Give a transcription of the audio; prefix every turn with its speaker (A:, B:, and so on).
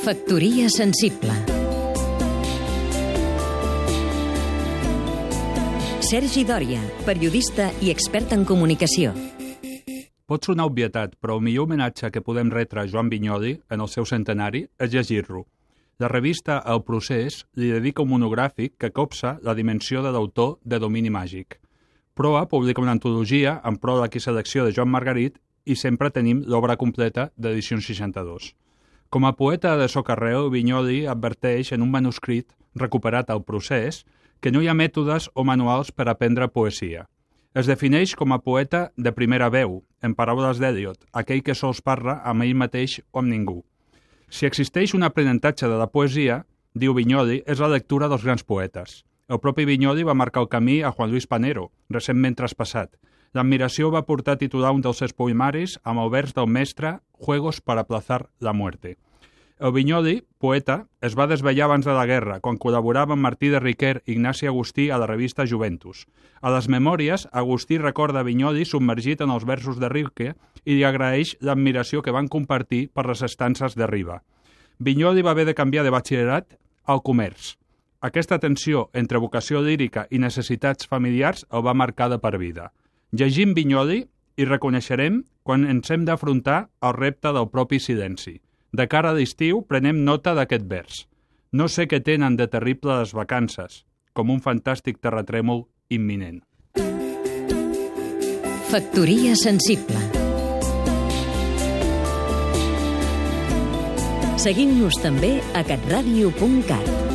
A: Factoria sensible Sergi Dòria, periodista i expert en comunicació.
B: Pot sonar obvietat, però el millor homenatge que podem retre a Joan Vinyoli en el seu centenari és llegir-lo. La revista El Procés li dedica un monogràfic que copsa la dimensió de l'autor de Domini Màgic. Proa publica una antologia en pròleg i selecció de Joan Margarit i sempre tenim l'obra completa d'edició 62. Com a poeta de socarreu, Vinyoli adverteix en un manuscrit recuperat al procés que no hi ha mètodes o manuals per aprendre poesia. Es defineix com a poeta de primera veu, en paraules d'Eliot, aquell que sols parla amb ell mateix o amb ningú. Si existeix un aprenentatge de la poesia, diu Vinyoli, és la lectura dels grans poetes. El propi Vinyoli va marcar el camí a Juan Luis Panero, recentment traspassat, L'admiració va portar a titular un dels seus poemaris amb el vers del mestre Juegos para aplazar la muerte. El Vinyoli, poeta, es va desvellar abans de la guerra, quan col·laborava amb Martí de Riquer i Ignasi Agustí a la revista Juventus. A les memòries, Agustí recorda Vinyoli submergit en els versos de Rilke i li agraeix l'admiració que van compartir per les estances de Riba. Vinyoli va haver de canviar de batxillerat al comerç. Aquesta tensió entre vocació lírica i necessitats familiars el va marcar de per vida. Llegim Vinyoli i reconeixerem quan ens hem d'afrontar el repte del propi silenci. De cara a l'estiu prenem nota d'aquest vers. No sé què tenen de terrible les vacances, com un fantàstic terratrèmol imminent.
A: Factoria sensible Seguim-nos també a catradio.cat